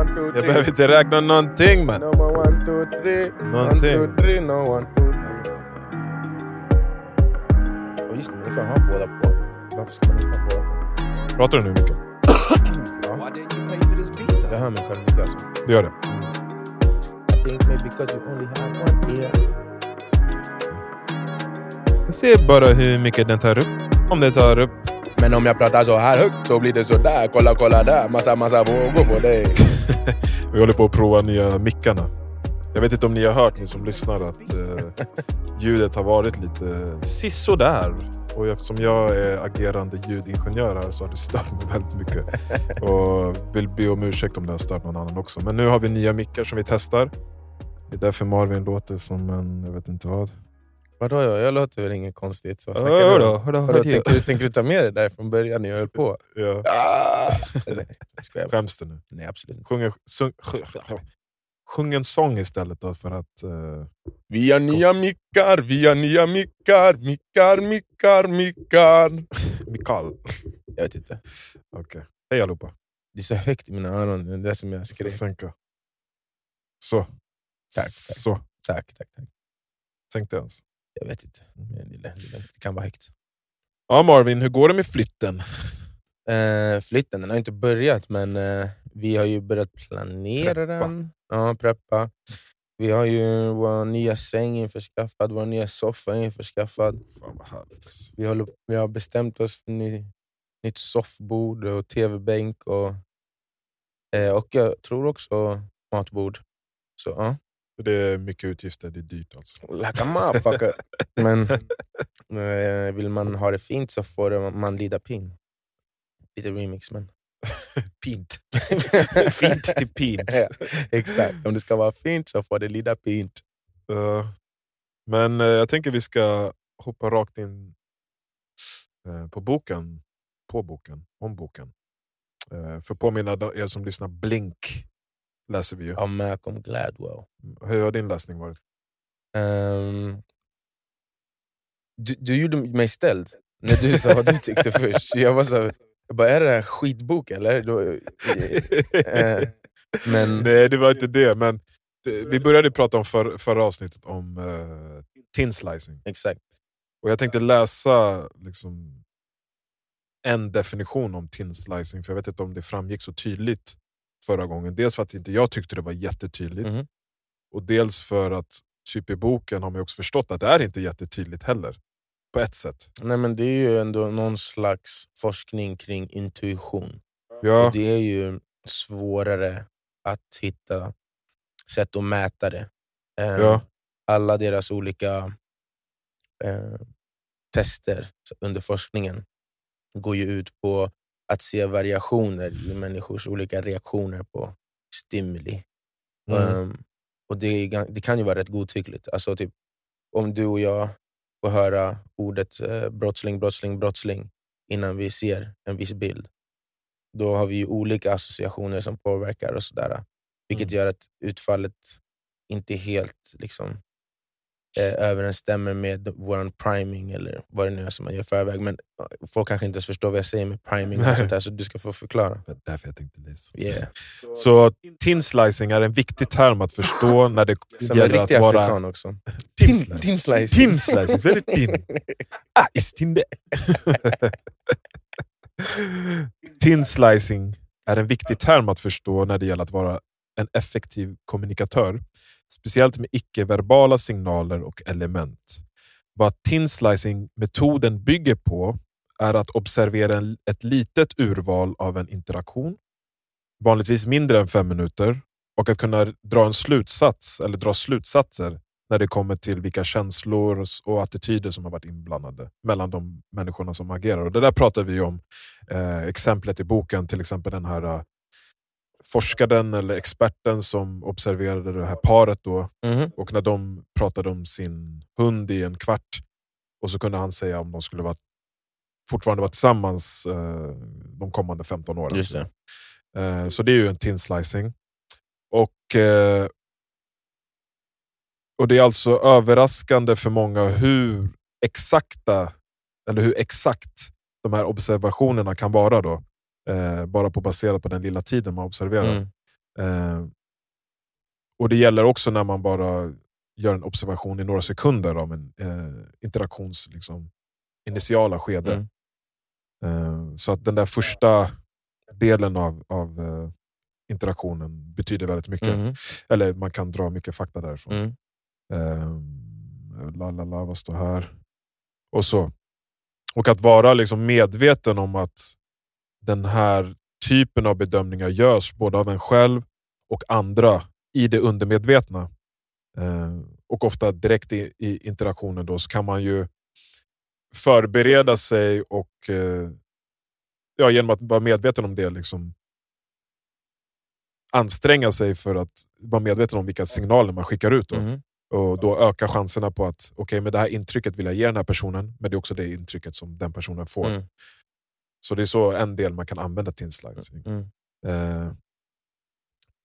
one, two, Jag three. behöver inte räkna någonting man. Number one, two, three. Någonting. One, two, three. No, one, two. Och just det, man kan ha båda på. Varför ska man inte ha båda på? Pratar du nu mycket? Ja. Jag hör mig själv mycket alltså. Det gör det. I think maybe because you only have one ear. Jag ser bara hur mycket den tar upp. Om den tar upp. Men om jag pratar så här högt så blir det så där. Kolla, kolla där. Massa, massa vågor på dig. Vi håller på att prova nya mickarna. Jag vet inte om ni har hört, ni som lyssnar, att eh, ljudet har varit lite sisådär. Och eftersom jag är agerande ljudingenjör här så har det stört mig väldigt mycket. Och vill be om ursäkt om det har stört någon annan också. Men nu har vi nya mickar som vi testar. Det är därför Marvin låter som en, jag vet inte vad. Vadå, jag, jag låter väl inget konstigt. Så snackar Hör du? då, Vadå, hör tänker, du, tänker du ta med det där från början när jag höll på? Ja. Ah! Nej, jag. Skäms du nu? Nej, absolut inte. Sjung en, sjung, sjung, en sång istället då för att... eh, Vi har nya mickar, vi har nya mickar, mickar, mickar, mickar. Mikael. Jag vet inte. Okej. Hej allihopa. Det är så högt i mina öron, det är det som jag skrek. sänka. Så. Tack, tack. Så. Tack, tack, tack. Sänkte jag ens. Jag vet inte. Det, kan vara högt. Ja Marvin, hur går det med flytten? Eh, flytten den har inte börjat, men eh, vi har ju börjat planera Preppa. den. Ja, preppa. Vi har ju vår nya säng införskaffad, vår nya soffa införskaffad. Fan vad härligt. Vi, håller, vi har bestämt oss för ny, nytt soffbord och tv-bänk. Och, eh, och jag tror också matbord. Så ja, Det är mycket utgifter, det är dyrt alltså. like a. Men eh, vill man ha det fint så får man lida pin. Lite remix men. Pint. Fint till pint. Ja, exakt, om det ska vara fint så får det lida pint. Eh, men eh, jag tänker vi ska hoppa rakt in eh, på boken. På boken. Om boken. Uh, för påminna er som lyssnar, Blink läser vi ju. Av Malcolm Gladwell. Hur har din läsning varit? Ehm, du, du gjorde mig ställd när du sa vad du tyckte först. Jag var så, jag bara, är det här skitbok eller? Då, eh, men Nej, det var inte det. Men det, vi började prata om för, förra avsnittet om uh, tin slicing. exakt. Och jag tänkte läsa liksom, en definition om tin slicing, för jag vet inte om det framgick så tydligt förra gången. Dels för att inte jag tyckte det var jättetydligt, Mhm. och dels för att typ i boken har man också förstått att det är inte jättetydligt heller. På ett sätt. Nej, men det är ju ändå någon slags forskning kring intuition. Ja, Och det är ju svårare att hitta sätt att mäta det. Ehm, Ja. Alla deras olika eh, tester under forskningen går ju ut på att se variationer i människors olika reaktioner på stimuli. mm. Ehm, och det, är, det kan ju vara rätt godtyckligt. Alltså typ, om du och jag får höra ordet eh, brottsling, brottsling, brottsling innan vi ser en viss bild, då har vi olika associationer som påverkar och sådär. Vilket Mm. gör att utfallet inte helt liksom, eh, överensstämmer med vår priming eller vad det nu är som man gör förväg. Men eh, folk kanske inte ens förstår vad jag säger med priming och sånt där, så du ska få förklara. det därför jag tänkte läsa. Yeah. Så tin slicing är en viktig term att förstå när det Som en gäller att vara... afrikan också. Tin slicing. tin slice. Tin slicing, it's very thin. Ah, it's thin there. tin slicing är en viktig term att förstå när det gäller att vara en effektiv kommunikatör. Speciellt med icke-verbala signaler och element. Vad tinslicing-metoden bygger på är att observera ett litet urval av en interaktion, vanligtvis mindre än fem minuter, och att kunna dra en slutsats eller dra slutsatser när det kommer till vilka känslor och attityder som har varit inblandade mellan de människorna som agerar. Och det där pratar vi om. Eh, exemplet i boken, till exempel den här eh, forskaren eller experten som observerade det här paret då, Mhm. och när de pratade om sin hund i en kvart och så kunde han säga om de skulle vara, fortfarande vara tillsammans eh, de kommande 15 åren. Just det. Eh, så det är ju en tin slicing. Och, eh, och det är alltså överraskande för många hur exakta, eller hur exakt de här observationerna kan vara. då. Eh, bara på baserat på den lilla tiden man observerar. Mm. Eh, och Det gäller också när man bara gör en observation i några sekunder av en eh, interaktions liksom, initiala skede. Mm. Eh, så att den där första delen av, av eh, interaktionen betyder väldigt mycket. Mm. Eller man kan dra mycket fakta därifrån. Mm. Eh, la, la, la, vad står här? Och så. Och att vara liksom medveten om att den här typen av bedömningar görs både av en själv och andra i det undermedvetna. Eh, och ofta direkt i, i interaktionen då, så kan man ju förbereda sig och eh, ja, genom att vara medveten om det liksom, anstränga sig för att vara medveten om vilka signaler man skickar ut. Då. Mm. Och då öka chanserna på att okay, med det här intrycket vill jag ge den här personen, men det är också det intrycket som den personen får. Mm. Så det är så en del man kan använda tinslightning. Mm. Eh,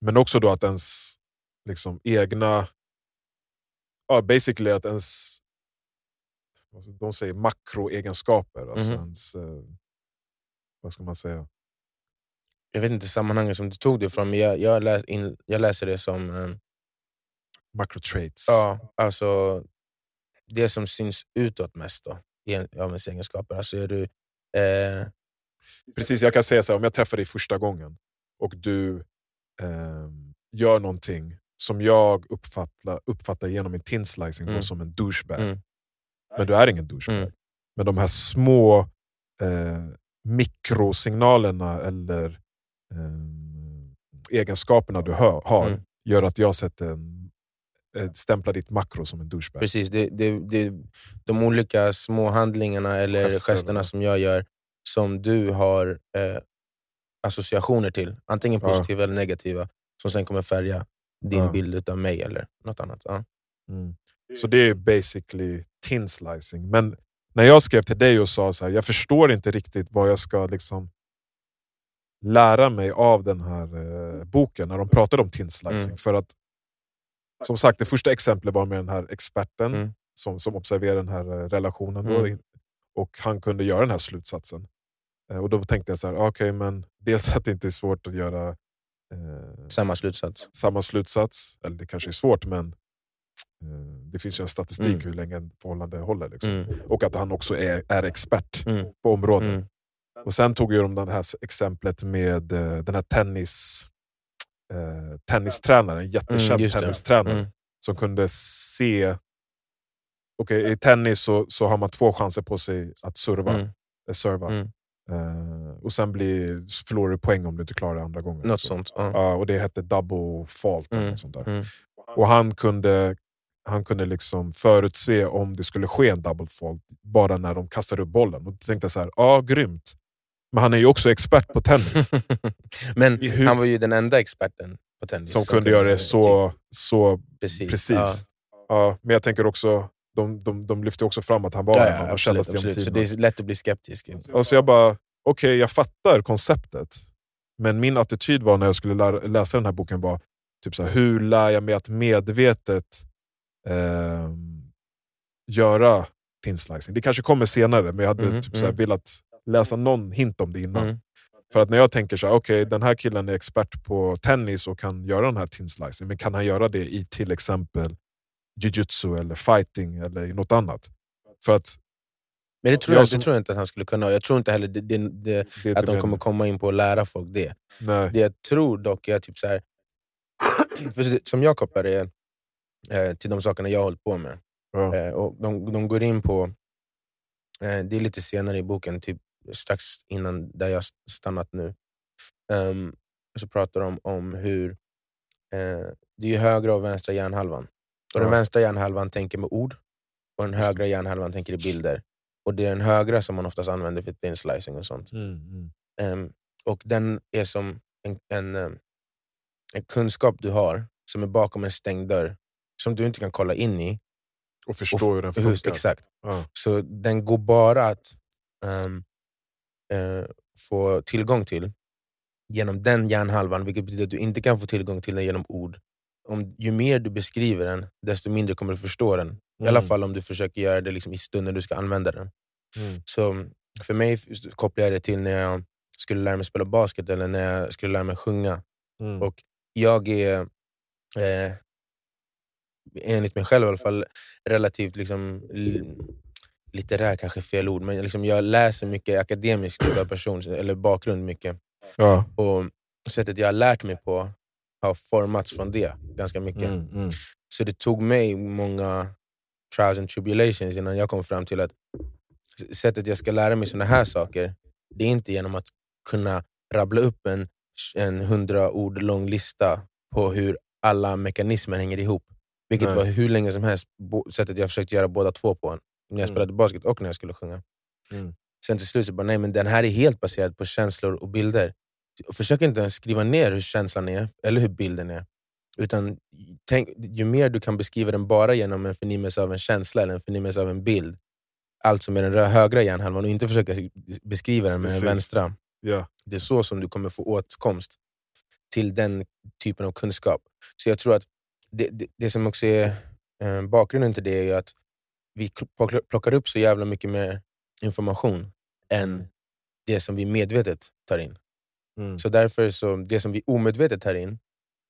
men också då att ens liksom, egna... Ja, basically att ens... Alltså, de säger makroegenskaper. Alltså Mhm. ens... Eh, vad ska man säga? Jag vet inte sammanhanget som du tog det ifrån, men jag, jag, läs, in, jag läser det som eh, Macrotraits. ja, alltså, det som syns utåt mest då, i en, av ens egenskaper. Alltså är du, eh, Precis, jag kan säga så här, om jag träffar dig första gången och du eh, gör någonting som jag uppfattar, uppfattar genom min tinslicing Mm. som en douchebag. Mm. Men du är ingen douchebag. Mm. Men de här små eh, mikrosignalerna eller eh, egenskaperna du hör, har Mm. gör att jag sätter en, eh, stämplar ditt makro som en douchebag. Precis, det, det, det, de olika små handlingarna eller Gesterna. gesterna som jag gör som du har eh, associationer till, antingen Ja. positiva eller negativa, som sen kommer färga din Ja. bild av mig eller något annat. Ja. Mm. Så det är basically tin slicing. Men när jag skrev till dig och sa så här, jag förstår inte riktigt vad jag ska liksom lära mig av den här eh, boken när de pratade om tin slicing. Mm. För att som sagt, det första exemplet var med den här experten Mm. som, som observerade den här eh, relationen. Då, Mm. och han kunde göra den här slutsatsen. Eh, och då tänkte jag så här, okej, men dels att det inte är svårt att göra eh, Samma slutsats. samma slutsats. Eller det kanske är svårt, men eh, det finns ju en statistik Mm. hur länge ett förhållande håller. Liksom. Mm. Och att han också är, är expert Mm. på området. Mm. Och Sen tog ju de det här exemplet med eh, den här tennis, eh, tennistränaren, en jättekänd Mm, just det. tennistränare Mm. som kunde se... Okej, I tennis så, så har man två chanser på sig att serva. Mm. eh, serva. Eh, och sen blir, förlorar du poäng om du inte klarar det andra gången. Något Så- sånt. Ja. Och det hette double fault. Mm. något sånt där. Mm. Och han kunde, han kunde liksom förutse om det skulle ske en double fault bara när de kastade upp bollen. Och då tänkte jag så här, ja grymt. Men han är ju också expert på tennis. Men hur- han var ju den enda experten på tennis. som kunde göra det så, så Precis. precis. Ja. Ja. men jag tänker också, de, de, de lyfte också fram att han var Ja, en av de kändaste genom absolut. Så tiderna. det är lätt att bli skeptisk. Och så jag bara, okej jag fattar konceptet. Men min attityd var när jag skulle lära, läsa den här boken var, typ så här, hur lär jag mig att medvetet ehm, göra tinslicing? Det kanske kommer senare, men jag hade Mhm, typ så här, mm. velat läsa någon hint om det innan. Mm. För att när jag tänker så här, okej den här killen är expert på tennis och kan göra den här tinslicing, men kan han göra det i till exempel jujutsu eller fighting eller något annat? För att Men det tror Jag jag, som- det tror jag inte att han skulle kunna. Jag tror inte heller det, det, det, det att de kommer komma in på att lära folk det. Nej. Det jag tror dock är typ så här, som jag kopplar det eh, till de sakerna jag har hållit på med. Ja. Eh, och de, de går in på, eh, det är lite senare i boken, typ strax innan där jag stannat nu. Ehm, så pratar de om hur det är högra och vänstra hjärnhalvan. Och Den vänstra hjärnhalvan tänker med ord, och den högra hjärnhalvan tänker i bilder. Och Det är den högra som man oftast använder för thin slicing och sånt. Mm, mm. Ehm, och den är som en, en, ehm, en kunskap du har som är bakom en stängd dörr, som du inte kan kolla in i. Och förstå hur den funkar. Exakt. Ja. Så den går bara att ehm, eh, få tillgång till genom den hjärnhalvan, vilket betyder att du inte kan få tillgång till den genom ord. Om, ju mer du beskriver den, desto mindre kommer du förstå den. I alla Mm. fall om du försöker göra det liksom i stunden du ska använda den. Mm. Så för mig kopplar jag det till när jag skulle lära mig spela basket eller när jag skulle lära mig sjunga. Mm. Och jag är, eh, enligt mig själv i alla fall, relativt liksom, litterär kanske är fel ord, men liksom jag läser mycket akademisk typ av person, eller bakgrund mycket. Ja. Och sättet jag har lärt mig på har formats från det ganska mycket. Mm, mm. Så det tog mig många trials and tribulations innan jag kom fram till att sättet jag ska lära mig såna här saker, det är inte genom att kunna rabbla upp en, en hundra ord lång lista på hur alla mekanismer hänger ihop. Vilket Nej. var hur länge som helst sättet jag försökte göra båda två på. När jag Mm. spelade basket och när jag skulle sjunga. Mm. Sen till slut så bara, nej men den här är helt baserad på känslor och bilder. Försök inte ens skriva ner hur känslan är, eller hur bilden är. Utan tänk, ju mer du kan beskriva den bara genom en förnimmelse av en känsla eller en förnimmelse av en bild, alltså med den högra hjärnhalvan, och inte försöka beskriva den med Precis. den vänstra. Ja. Det är så som du kommer få åtkomst till den typen av kunskap. Så jag tror att det, det, det som också är eh, bakgrunden till det är att vi plockar- plockar upp så jävla mycket mer information än det som vi medvetet tar in. Mm. Så därför, så, det som vi omedvetet tar in,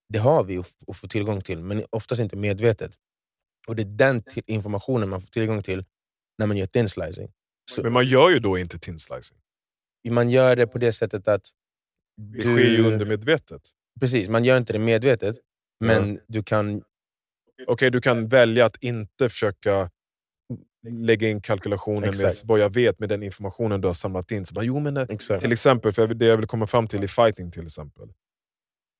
det har vi att, få tillgång till, men oftast inte medvetet. Och det är den till- informationen man får tillgång till när man gör thin slicing. Så Men man gör ju då inte tin slicing. man gör det på det sättet att Det sker ju undermedvetet. Precis, man gör inte det medvetet, men du kan... Okej, du kan välja att inte försöka lägga in kalkylationen med vad jag vet med den informationen du har samlat in. Så bara, jo, men, eh, Exakt. till exempel, för det jag vill komma fram till i fighting till exempel,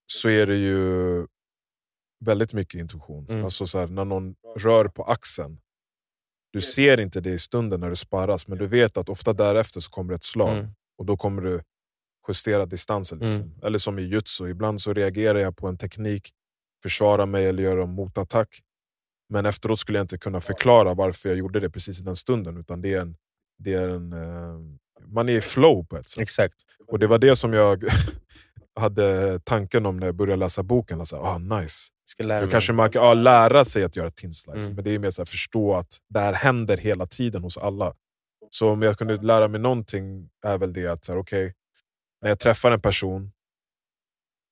så är det ju väldigt mycket intuition. Mm. Alltså så här, när någon rör på axeln, du ser inte det i stunden när du sparras, men du vet att ofta därefter så kommer ett slag. Mm. Och då kommer du justera distansen. Liksom. Eller som i jutsu, ibland så reagerar jag på en teknik, försvarar mig eller gör en motattack. Men efteråt skulle jag inte kunna förklara varför jag gjorde det precis i den stunden. Utan det är en, det är en, eh, man är i flow på ett sätt. Exakt. Och det var det som jag hade tanken om när jag började läsa boken. Alltså, ah, nice. Ska lära Då kanske man kan ja, lära sig att göra tin slice, Mm. men det är mer så här, förstå att det här händer hela tiden hos alla. Så om jag kunde lära mig någonting är väl det att så här, okej, när jag träffar en person,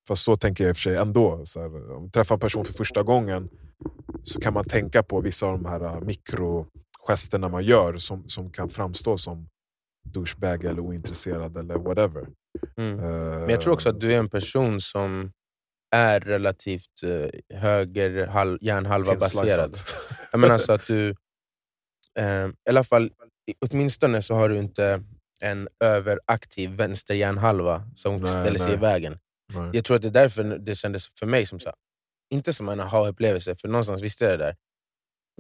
fast så tänker jag i och för sig ändå, så här, om jag träffar en person för första gången så kan man tänka på vissa av de här äh, mikrogesterna man gör som, som kan framstå som douchebag eller ointresserad eller whatever. Mm. Eh, Men jag tror också att du är en person som är relativt eh, höger hal- hjärnhalva baserad. Jag menar alltså att du, eh, i alla fall, åtminstone så har du inte en överaktiv vänster hjärnhalva som Nej, ställer sig nej. i vägen. Nej. Jag tror att det är därför det kändes för mig som så inte som en aha-upplevelse, för någonstans visste jag det där.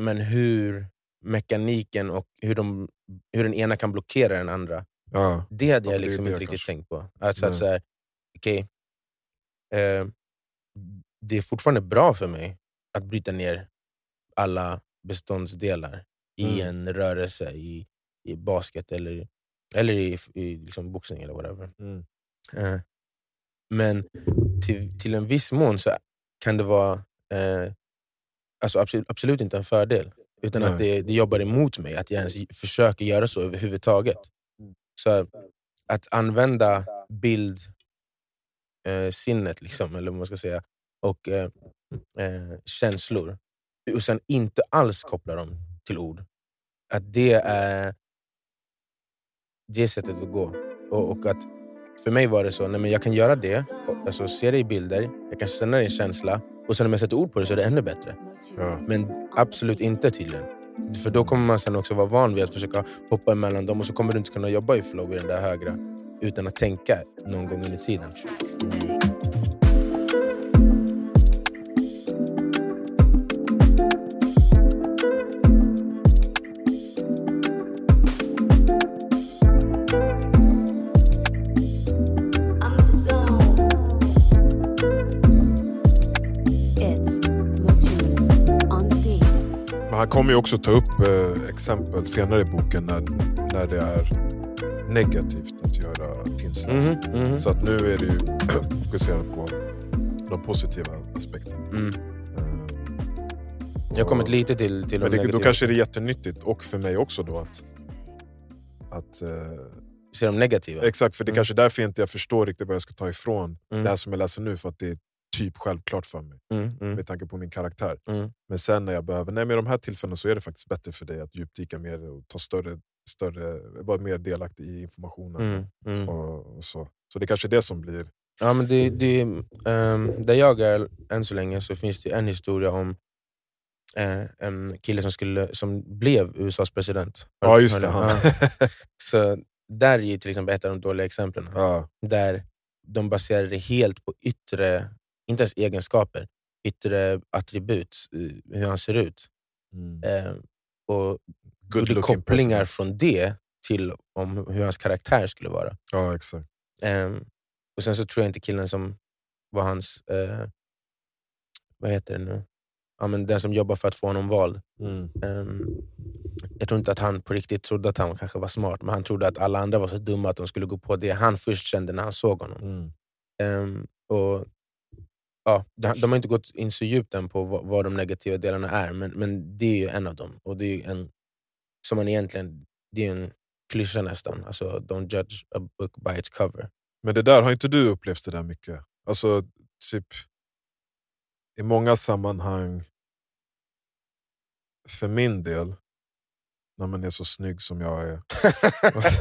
Men hur mekaniken och hur, de, hur den ena kan blockera den andra, Ja. det hade Ja, jag det liksom det inte riktigt kanske. tänkt på. Alltså att så här, okej, eh, det är fortfarande bra för mig att bryta ner alla beståndsdelar i Mm. en rörelse, i, i basket eller, eller i, i liksom boxning eller whatever. Mm. Eh, men till, till en viss mån så kan det vara eh, alltså absolut, absolut inte en fördel. Utan Nej. att det, det jobbar emot mig att jag ens försöker göra så överhuvudtaget. Så att använda bildsinnet, eh, liksom, eller vad man ska säga, och eh, eh, känslor och sen inte alls koppla dem till ord. Att det är det är sättet att gå. Och, och att för mig var det så, nej men jag kan göra det, alltså se det i bilder, jag kan känna det i känsla, och sen om jag sätter ord på det så är det ännu bättre. Ja. Men absolut inte tydligen. För då kommer man sen också vara van vid att försöka hoppa emellan dem och så kommer du inte kunna jobba i flow i den där högra utan att tänka någon gång under tiden. It's han kommer ju också ta upp eh, exempel senare i boken när, när det är negativt att göra tingsläsning. Mhm, mhm. Så att nu är det ju fokuserat på de positiva aspekterna. Mm. Eh, Jag har kommit lite till, till Men det, då negativa. kanske det är jättenyttigt, och för mig också då att... att eh, Ser de negativa? exakt, för det är Mm. kanske är därför inte jag förstår riktigt vad jag ska ta ifrån Mm. det här som jag läser nu. För att det är typ självklart för mig Mm, mm, med tanke på min karaktär. mm. Men sen när jag behöver, nej med de här tillfällena så är det faktiskt bättre för dig att djupdyka mer och ta större, större vara mer delaktig i informationen. Mm, mm. Och, och så. så det kanske är det som blir... Ja, men det, det, ehm, där jag är än så länge så finns det en historia om eh, en kille som, skulle, som blev USAs president. Ja just det. Ja. Så där är till exempel ett av de dåliga exemplen. ja. Där de baserar det helt på yttre, inte ens egenskaper, yttre attribut, eh, hur han ser ut. Mm. Eh, och gjorde kopplingar president. från det till om hur hans karaktär skulle vara. Ja exakt. Ehm, och sen så tror jag inte killen som var hans, eh, vad heter det nu? Ja, men den som jobbar för att få honom vald. Mm. Ehm, jag tror inte att han på riktigt trodde att han kanske var smart, men han trodde att alla andra var så dumma att de skulle gå på det han först kände när han såg honom. Mm. Ehm, och ja, de, har inte gått in så djupt än på vad, vad de negativa delarna är, men, men det är ju en av dem. Och det är en som man egentligen, det är en klyscha nästan. Alltså, don't judge a book by its cover. Men det där, har inte du upplevt det där mycket? Alltså typ i många sammanhang, för min del, när man är så snygg som jag är. Och så,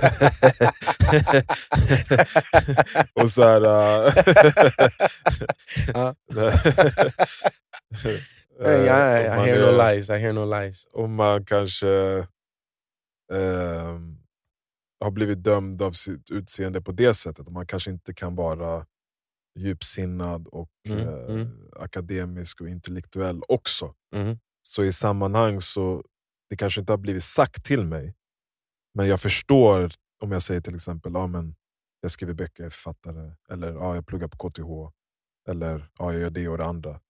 och så här... äh, Ja. äh, I, I, I hear no lies, I hear no lies. om man kanske ehm, har blivit dömd av sitt utseende på det sättet. Man kanske inte kan vara djupsinnad och Mm, eh, mm. akademisk och intellektuell också. Mhm. Så i sammanhang så, det kanske inte har blivit sagt till mig, men jag förstår om jag säger till exempel, ja, men jag skriver böcker, jag är författare, eller ja, jag pluggar på KTH, eller ja, jag gör det och det andra.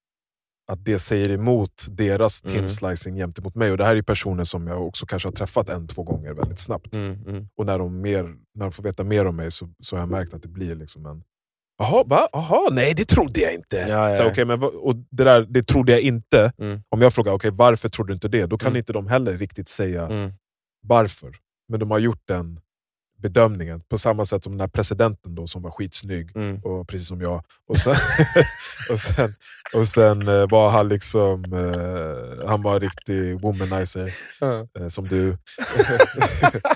Att det säger emot deras Mm. tinslicing gentemot mig. Och det här är personer som jag också kanske har träffat en, två gånger väldigt snabbt. Mm, mm. Och när de, mer, när de får veta mer om mig så, så har jag märkt att det blir liksom en Jaha, va? Jaha, nej det trodde jag inte. Ja, ja, Så, okej, men, och det, där, det trodde jag inte. Mm. Om jag frågar okay, varför trodde du inte det, då kan Mm. inte de heller riktigt säga Mm. varför. Men de har gjort den bedömningen. På samma sätt som den här presidenten då, som var skitsnygg, Mm. och precis som jag. Och sen, och sen, och sen eh, var han liksom eh, han var en riktig womanizer, eh, som du.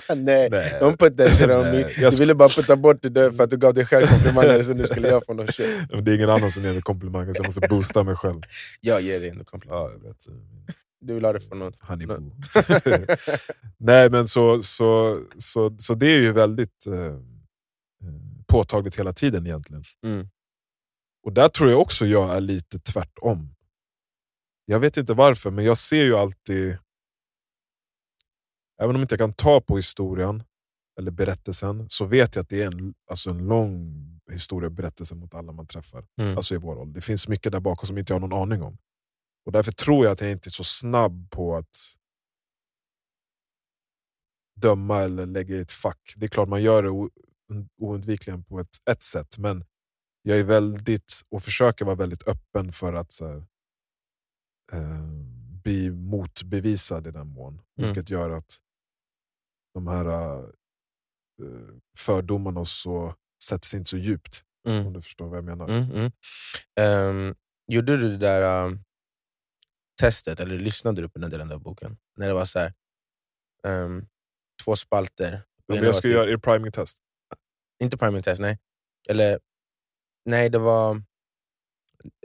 Nej, Nej. don't put that shit on Nej, me. jag Du ville bara putta bort det där för att du gav dig själv komplimanger, så nu skulle jag få någon shit. Det är ingen annan som ger mig komplimanger, så jag måste boosta mig själv. Jag ger dig ändå komplimanger. Ja, jag vet. Du vill ha det från någon. Honeyboo. Nej, men så, så, så, så det är ju väldigt eh, eh, påtagligt hela tiden egentligen. Mm. Och där tror jag också jag är lite tvärtom. Jag vet inte varför, men jag ser ju alltid... Även om jag inte kan ta på historien eller berättelsen, så vet jag att det är en, alltså en lång historia och berättelse mot alla man träffar. Mm. Alltså i vår ålder. Det finns mycket där bakom som inte jag har någon aning om. Och Därför tror jag att jag inte är så snabb på att döma eller lägga i ett fack. Det är klart man gör det oundvikligen på ett, ett sätt, men jag är väldigt, och försöker vara väldigt öppen för att så här, eh, bli motbevisad i den mån. Mm. Vilket gör att de här eh, fördomarna så sätts inte så djupt. Mm. Om du förstår vad jag menar. Mm. Ehm, gjorde du det där um, testet, eller lyssnade du på den delen av boken? När det var så här, ehm, två spalter. Ena jag ska typ- göra er priming test. Inte priming test, nej. Eller, nej, det var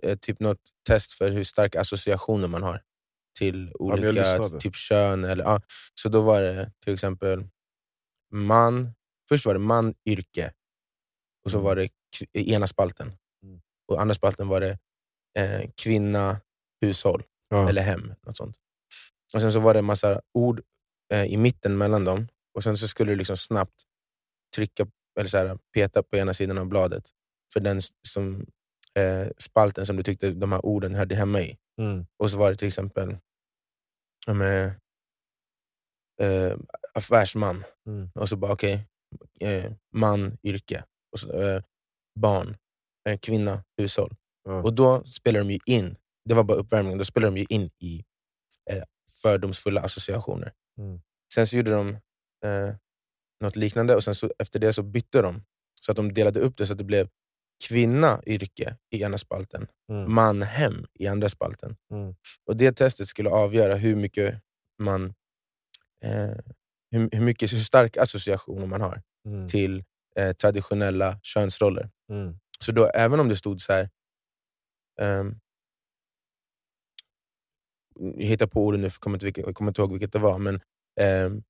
eh, typ något test för hur starka associationer man har till men olika lyssnade. typ kön. Eller, ja. Så då var det till exempel man, först var det man, yrke. Och så Mm. var det ena spalten. Mm. Och andra spalten var det eh, kvinna, hushåll Ja. eller hem. Något sånt. Och Sen så var det en massa ord eh, i mitten mellan dem. Och Sen så skulle du liksom snabbt trycka eller så här, peta på ena sidan av bladet för den som, eh, spalten som du tyckte de här orden hörde hemma i. Mm. Och så var det till exempel men, eh, affärsman. Mm. Och så bara okej, eh, man, yrke. Och så, eh, barn, eh, kvinna, hushåll. Ja. Och då spelar de ju in, det var bara uppvärmningen, då spelar de ju in i eh, fördomsfulla associationer. Mm. Sen så gjorde de eh, något liknande och sen så, efter det så bytte de. Så att de delade upp det så att det blev kvinna, yrke i ena spalten, Mm. man, hem i andra spalten. Mm. Och Det testet skulle avgöra hur mycket man eh, hur, hur, mycket, hur stark association man har Mm. till eh, traditionella könsroller. Mm. Så då, även om det stod så här... jag hittar på orden nu, för jag kommer inte, jag kommer inte ihåg vilket det var, men ehm,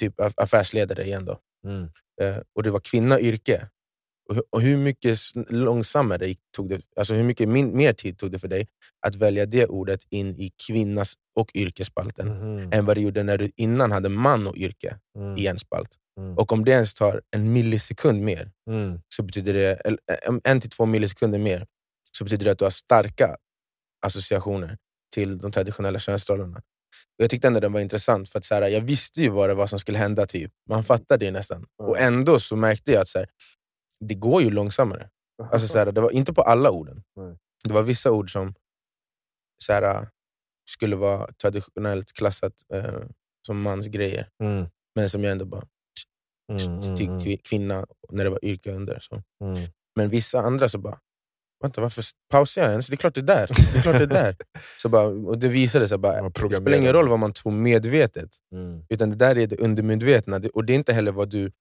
typ aff- affärsledare igen. då. Mm. Eh, och det var kvinna, yrke. Och, och hur mycket långsammare tog det, alltså hur mycket min, mer tid tog det för dig att välja det ordet in i kvinnas och yrkesspalten Mhm. än vad det gjorde när du innan hade man och yrke Mm. i en spalt. Mm. Och om det ens tar en millisekund mer, Mm. så betyder det, eh, en till två millisekunder mer, så betyder det att du har starka associationer till de traditionella könsrollerna. Jag tyckte ändå den var intressant, för att så här, jag visste ju vad det var som skulle hända. typ. Man fattade det nästan. Mm. Och ändå så märkte jag att så här, det går ju långsammare. Alltså, så här, det var inte på alla orden. Det var vissa ord som så här, skulle vara traditionellt klassat eh, som mansgrejer, Mm. men som jag ändå bara Mm. till Mm. kvi- kvinna när det var yrke under. Så. Mm. Men vissa andra så bara, vänta varför pausar jag ens? Det är klart det är där. Det är klart det är där. Så bara, och det visade sig bara, det spelar ingen roll vad man tror medvetet, Mm. utan det där är det undermedvetna. Och det är inte heller vad du...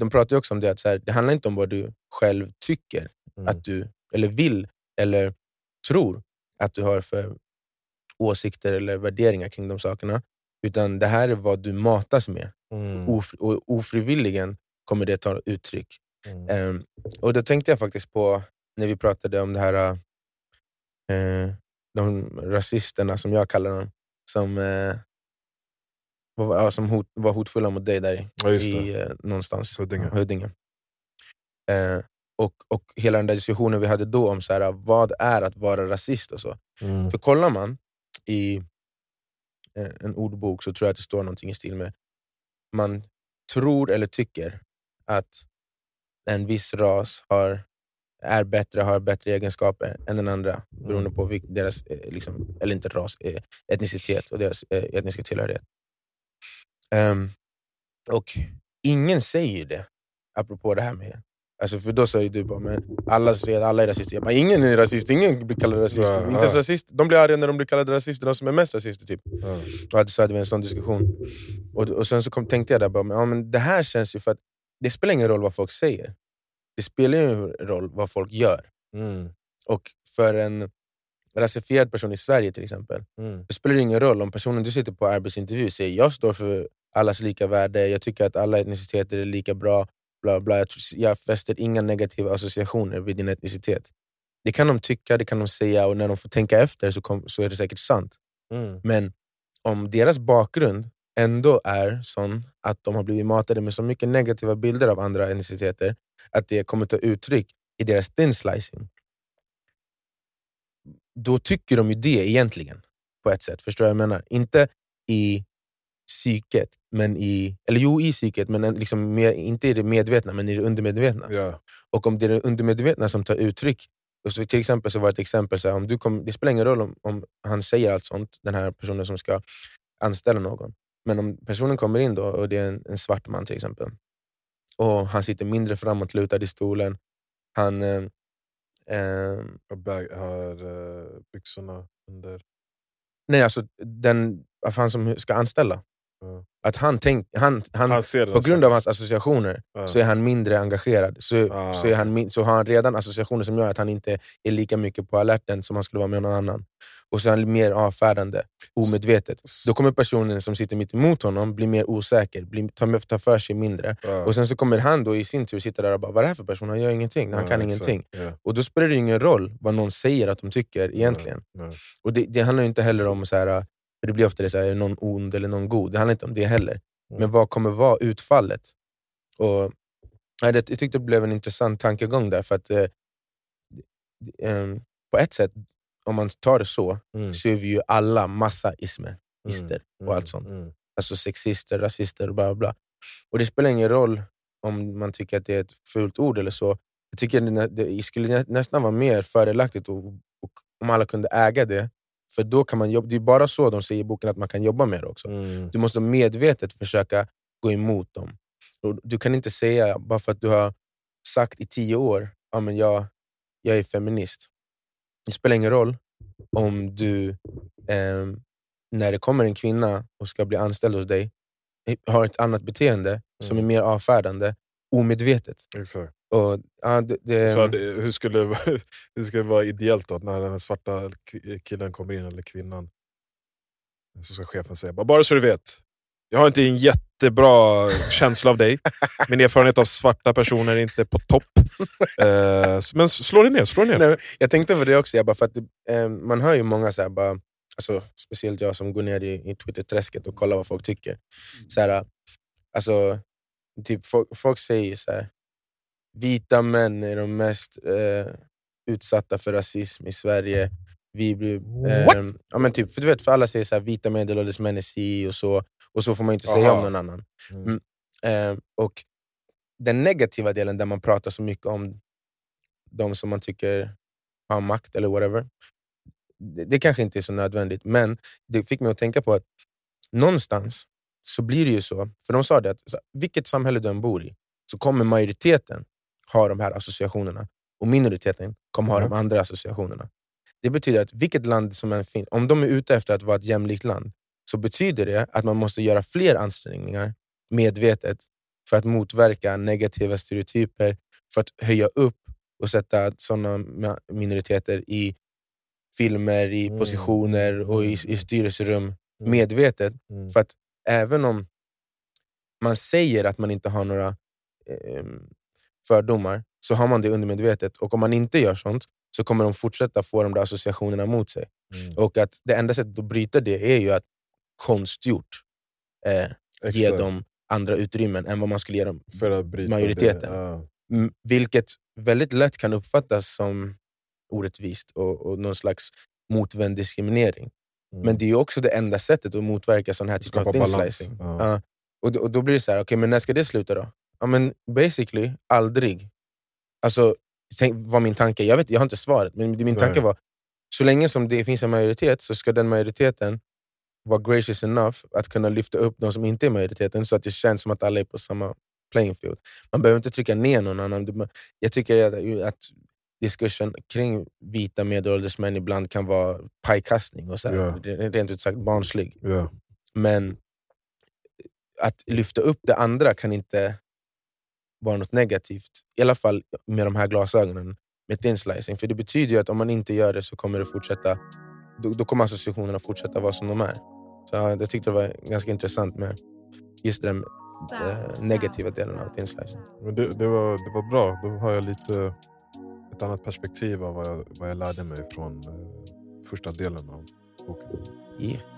De pratar ju också om det, att så här, det handlar inte om vad du själv tycker, Mm. att du, eller vill, eller tror att du har för åsikter eller värderingar kring de sakerna. Utan det här är vad du matas med. Mm. Of, och ofrivilligen kommer det ta uttryck. Mm. Ehm, och då tänkte jag faktiskt på, när vi pratade om det här, eh, de rasisterna som jag kallar dem, som, eh, var, ja, som hot, var hotfulla mot dig där Ja, i eh, någonstans, Huddinge. Huddinge. Eh, och, och hela den där diskussionen vi hade då om så här, vad är att vara rasist och så. Mm. För kollar man i eh, en ordbok så tror jag att det står någonting i stil med man tror eller tycker att en viss ras har, är bättre, har bättre egenskaper än den andra beroende på vilk, deras, eh, liksom, eller inte ras, eh, etnicitet och deras eh, etniska tillhörighet. Ehm, och ingen säger det, apropå det här med Alltså för då sa ju du bara, men alla säger att alla är rasister. Jag bara, ingen är rasist, ingen blir kallad rasist. Ja, inte ens ja. rasist. De blir arga när de blir kallade rasister, de som är mest rasister. Typ. Ja. Och så hade vi en sån diskussion. Och, och sen så kom, tänkte jag där, bara, men, ja, men det här känns ju för att det spelar ingen roll vad folk säger. Det spelar ju roll vad folk gör. Mm. Och för en rasifierad person i Sverige till exempel, Mm. det spelar ingen roll om personen du sitter på arbetsintervju säger jag står för allas lika värde, jag tycker att alla etniciteter är lika bra, bla bla. Jag, jag fäster inga negativa associationer vid din etnicitet. Det kan de tycka, det kan de säga och när de får tänka efter så, kom, så är det säkert sant. Mm. Men om deras bakgrund ändå är sån att de har blivit matade med så mycket negativa bilder av andra etniciteter att det kommer ta uttryck i deras thin slicing. Då tycker de ju det egentligen, på ett sätt. Förstår du vad jag menar? Inte i psyket, men i, eller jo i psyket, men en- liksom med, inte i det medvetna, men i det undermedvetna. Ja. Och om det är det undermedvetna som tar uttryck, och så till exempel så var ett exempel, så här, om du kom, det spelar ingen roll om, om han säger allt sånt, den här personen som ska anställa någon. Men om personen kommer in då och det är en, en svart man till exempel, och han sitter mindre framåtlutad i stolen, han... Eh, eh, har eh, byxorna under. nej, alltså den, han som ska anställa. Att han, tänk, han, han, Han på grund som- av hans associationer Ja. så är han mindre engagerad. Så, Ah. så, är han, så har han redan associationer som gör att han inte är lika mycket på alerten som han skulle vara med någon annan. Och så är han mer avfärdande, omedvetet. Då kommer personen som sitter mitt emot honom bli mer osäker, bli, ta, ta för sig mindre. Ja. Och Sen så kommer han då i sin tur sitta där och bara, vad är det här för person? Han gör ingenting, han Ja, kan exakt. ingenting. Ja. Och Då spelar det ingen roll vad någon säger att de tycker egentligen. Och det, det handlar inte heller om, så här, för det blir ofta det, så här, är någon ond eller någon god. Det handlar inte om det heller. Mm. Men vad kommer vara utfallet? Och, ja, det, jag tyckte det blev en intressant tankegång där. För att eh, eh, På ett sätt, om man tar det så, Mm. så är vi ju alla massa ismer. Mm. Ister Mm. och allt sånt. Mm. Alltså sexister, rasister och bla bla. Och det spelar ingen roll om man tycker att det är ett fult ord eller så. Jag tycker det, det skulle nä- nästan vara mer fördelaktigt och, och, om alla kunde äga det. För då kan man jobba, Det är bara så de säger i boken att man kan jobba med det också. Mm. Du måste medvetet försöka gå emot dem. Och Du kan inte säga, bara för att du har sagt i tio år ja, men jag, jag är feminist. Det spelar ingen roll om du, eh, när det kommer en kvinna och ska bli anställd hos dig, har ett annat beteende som är Mm. mer avfärdande, omedvetet. Exakt. Och, ja, det, det, Så det, hur, skulle, hur skulle det vara ideellt då, när den svarta killen kommer in, eller kvinnan? Så ska chefen säga, bara, så du vet, jag har inte en jättebra känsla av dig. Min erfarenhet av svarta personer är inte på topp. Eh, men slå dig ner, slå dig ner. Nej, jag tänkte på det också, jag bara, för att, eh, man hör ju många, så här, bara, alltså, speciellt jag som går ner i, i Twitter-träsket och kollar vad folk tycker. Så här, alltså, typ, folk, folk säger så här, vita män är de mest eh, utsatta för rasism i Sverige. Vi blir, eh, ja, men typ, för du vet, för alla säger så här, vita medelålders män är si och så, och så får man inte säga Aha. om någon annan. Mm. Mm. Eh, och den negativa delen där man pratar så mycket om de som man tycker har makt eller whatever. Det, det kanske inte är så nödvändigt, men det fick mig att tänka på att någonstans så blir det ju så, för de sa det att vilket samhälle du än bor i, så kommer majoriteten ha de här associationerna och minoriteten kommer ha Ja. de andra associationerna. Det betyder att vilket land som än finns, om de är ute efter att vara ett jämlikt land, så betyder det att man måste göra fler ansträngningar medvetet för att motverka negativa stereotyper, för att höja upp och sätta sådana minoriteter i filmer, i Mm. positioner och i, i styrelserum Mm. medvetet. Mm. För att även om man säger att man inte har några eh, fördomar, så har man det undermedvetet. Och om man inte gör sånt, så kommer de fortsätta få de där associationerna mot sig. Mm. Och att det enda sättet att bryta det är ju att konstgjort eh, ge dem andra utrymmen än vad man skulle ge dem. Majoriteten. Det. Ja. Vilket väldigt lätt kan uppfattas som orättvist och, och någon slags motvänd diskriminering. Mm. Men det är också det enda sättet att motverka sån här typ av thin balans. slicing. Ja. Ja. Och, då, och då blir det så här, okay, men när ska det sluta då? Ja, men basically, aldrig. Alltså, vad min tanke. Jag, vet, jag har inte svaret, men min tanke var så länge som det finns en majoritet så ska den majoriteten vara gracious enough att kunna lyfta upp de som inte är majoriteten så att det känns som att alla är på samma playing field. Man behöver inte trycka ner någon annan. Jag tycker att, att kring vita medelålders män ibland kan vara pajkastning och så här, Ja. rent ut sagt barnslig. Ja. Men att lyfta upp det andra kan inte vara något negativt. I alla fall med de här glasögonen med thin slicing. För det betyder ju att om man inte gör det så kommer det fortsätta då, då kommer associationerna fortsätta vara som de är. Så ja, jag tyckte det var ganska intressant med just den eh, negativa delen av thin slicing. Men det, det, var, det var bra. Då har jag lite ett annat perspektiv av vad jag, vad jag lärde mig från eh, första delen av boken. Yeah.